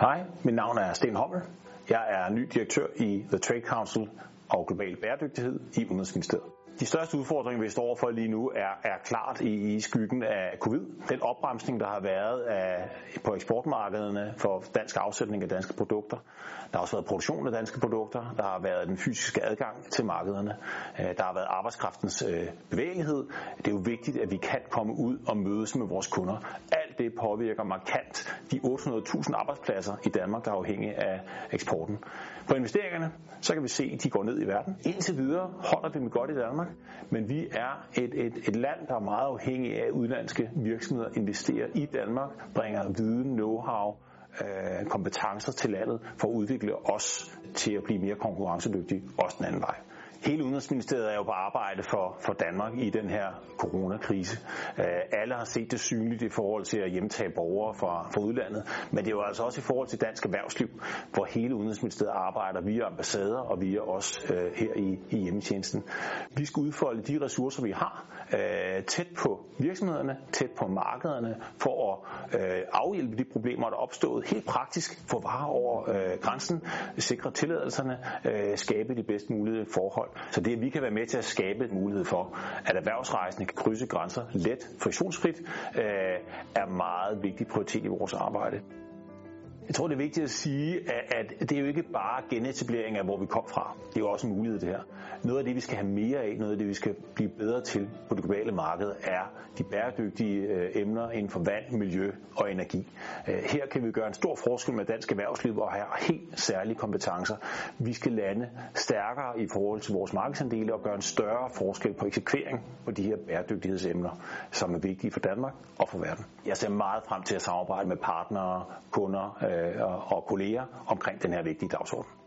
Hej, mit navn er Sten Hommel. Jeg er ny direktør i The Trade Council og Global Bæredygtighed i Udenrigsministeriet. De største udfordringer, vi står overfor lige nu, er, er klart i, i skyggen af covid. Den opbremsning, der har været af, på eksportmarkederne for dansk afsætning af danske produkter. Der har også været produktion af danske produkter. Der har været den fysiske adgang til markederne. Øh, der har været arbejdskraftens øh, bevægelighed. Det er jo vigtigt, at vi kan komme ud og mødes med vores kunder. Det påvirker markant de 800.000 arbejdspladser i Danmark, der er afhængige af eksporten. På investeringerne, så kan vi se, at de går ned i verden. Indtil videre holder vi dem godt i Danmark, men vi er et, et, et land, der er meget afhængig af, at udlandske virksomheder investerer i Danmark, bringer viden, know-how, øh, kompetencer til landet for at udvikle os til at blive mere konkurrencedygtige, også den anden vej. Hele Udenrigsministeriet er jo på arbejde for, for Danmark i den her coronakrise. Øh, alle har set det synligt i forhold til at hjemtage borgere fra, fra udlandet, men det er jo altså også i forhold til dansk erhvervsliv, hvor hele Udenrigsministeriet arbejder via ambassader og via os øh, her i, i hjemmetjenesten. Vi skal udfolde de ressourcer, vi har, øh, tæt på virksomhederne, tæt på markederne, for at øh, afhjælpe de problemer, der er opstået helt praktisk, få varer over øh, grænsen, sikre tilladelserne, øh, skabe de bedst mulige forhold så det, at vi kan være med til at skabe en mulighed for, at erhvervsrejsende kan krydse grænser let, friktionsfrit, øh, er meget vigtig prioritet i vores arbejde. Jeg tror, det er vigtigt at sige, at det er jo ikke bare genetablering af, hvor vi kom fra. Det er jo også en mulighed, det her. Noget af det, vi skal have mere af, noget af det, vi skal blive bedre til på det globale marked, er de bæredygtige øh, emner inden for vand, miljø og energi. Øh, her kan vi gøre en stor forskel med dansk erhvervsliv og have helt særlige kompetencer. Vi skal lande stærkere i forhold til vores markedsandele og gøre en større forskel på eksekvering på de her bæredygtighedsemner, som er vigtige for Danmark og for verden. Jeg ser meget frem til at samarbejde med partnere, kunder, øh, Øh, og kolleger omkring den her vigtige dagsorden.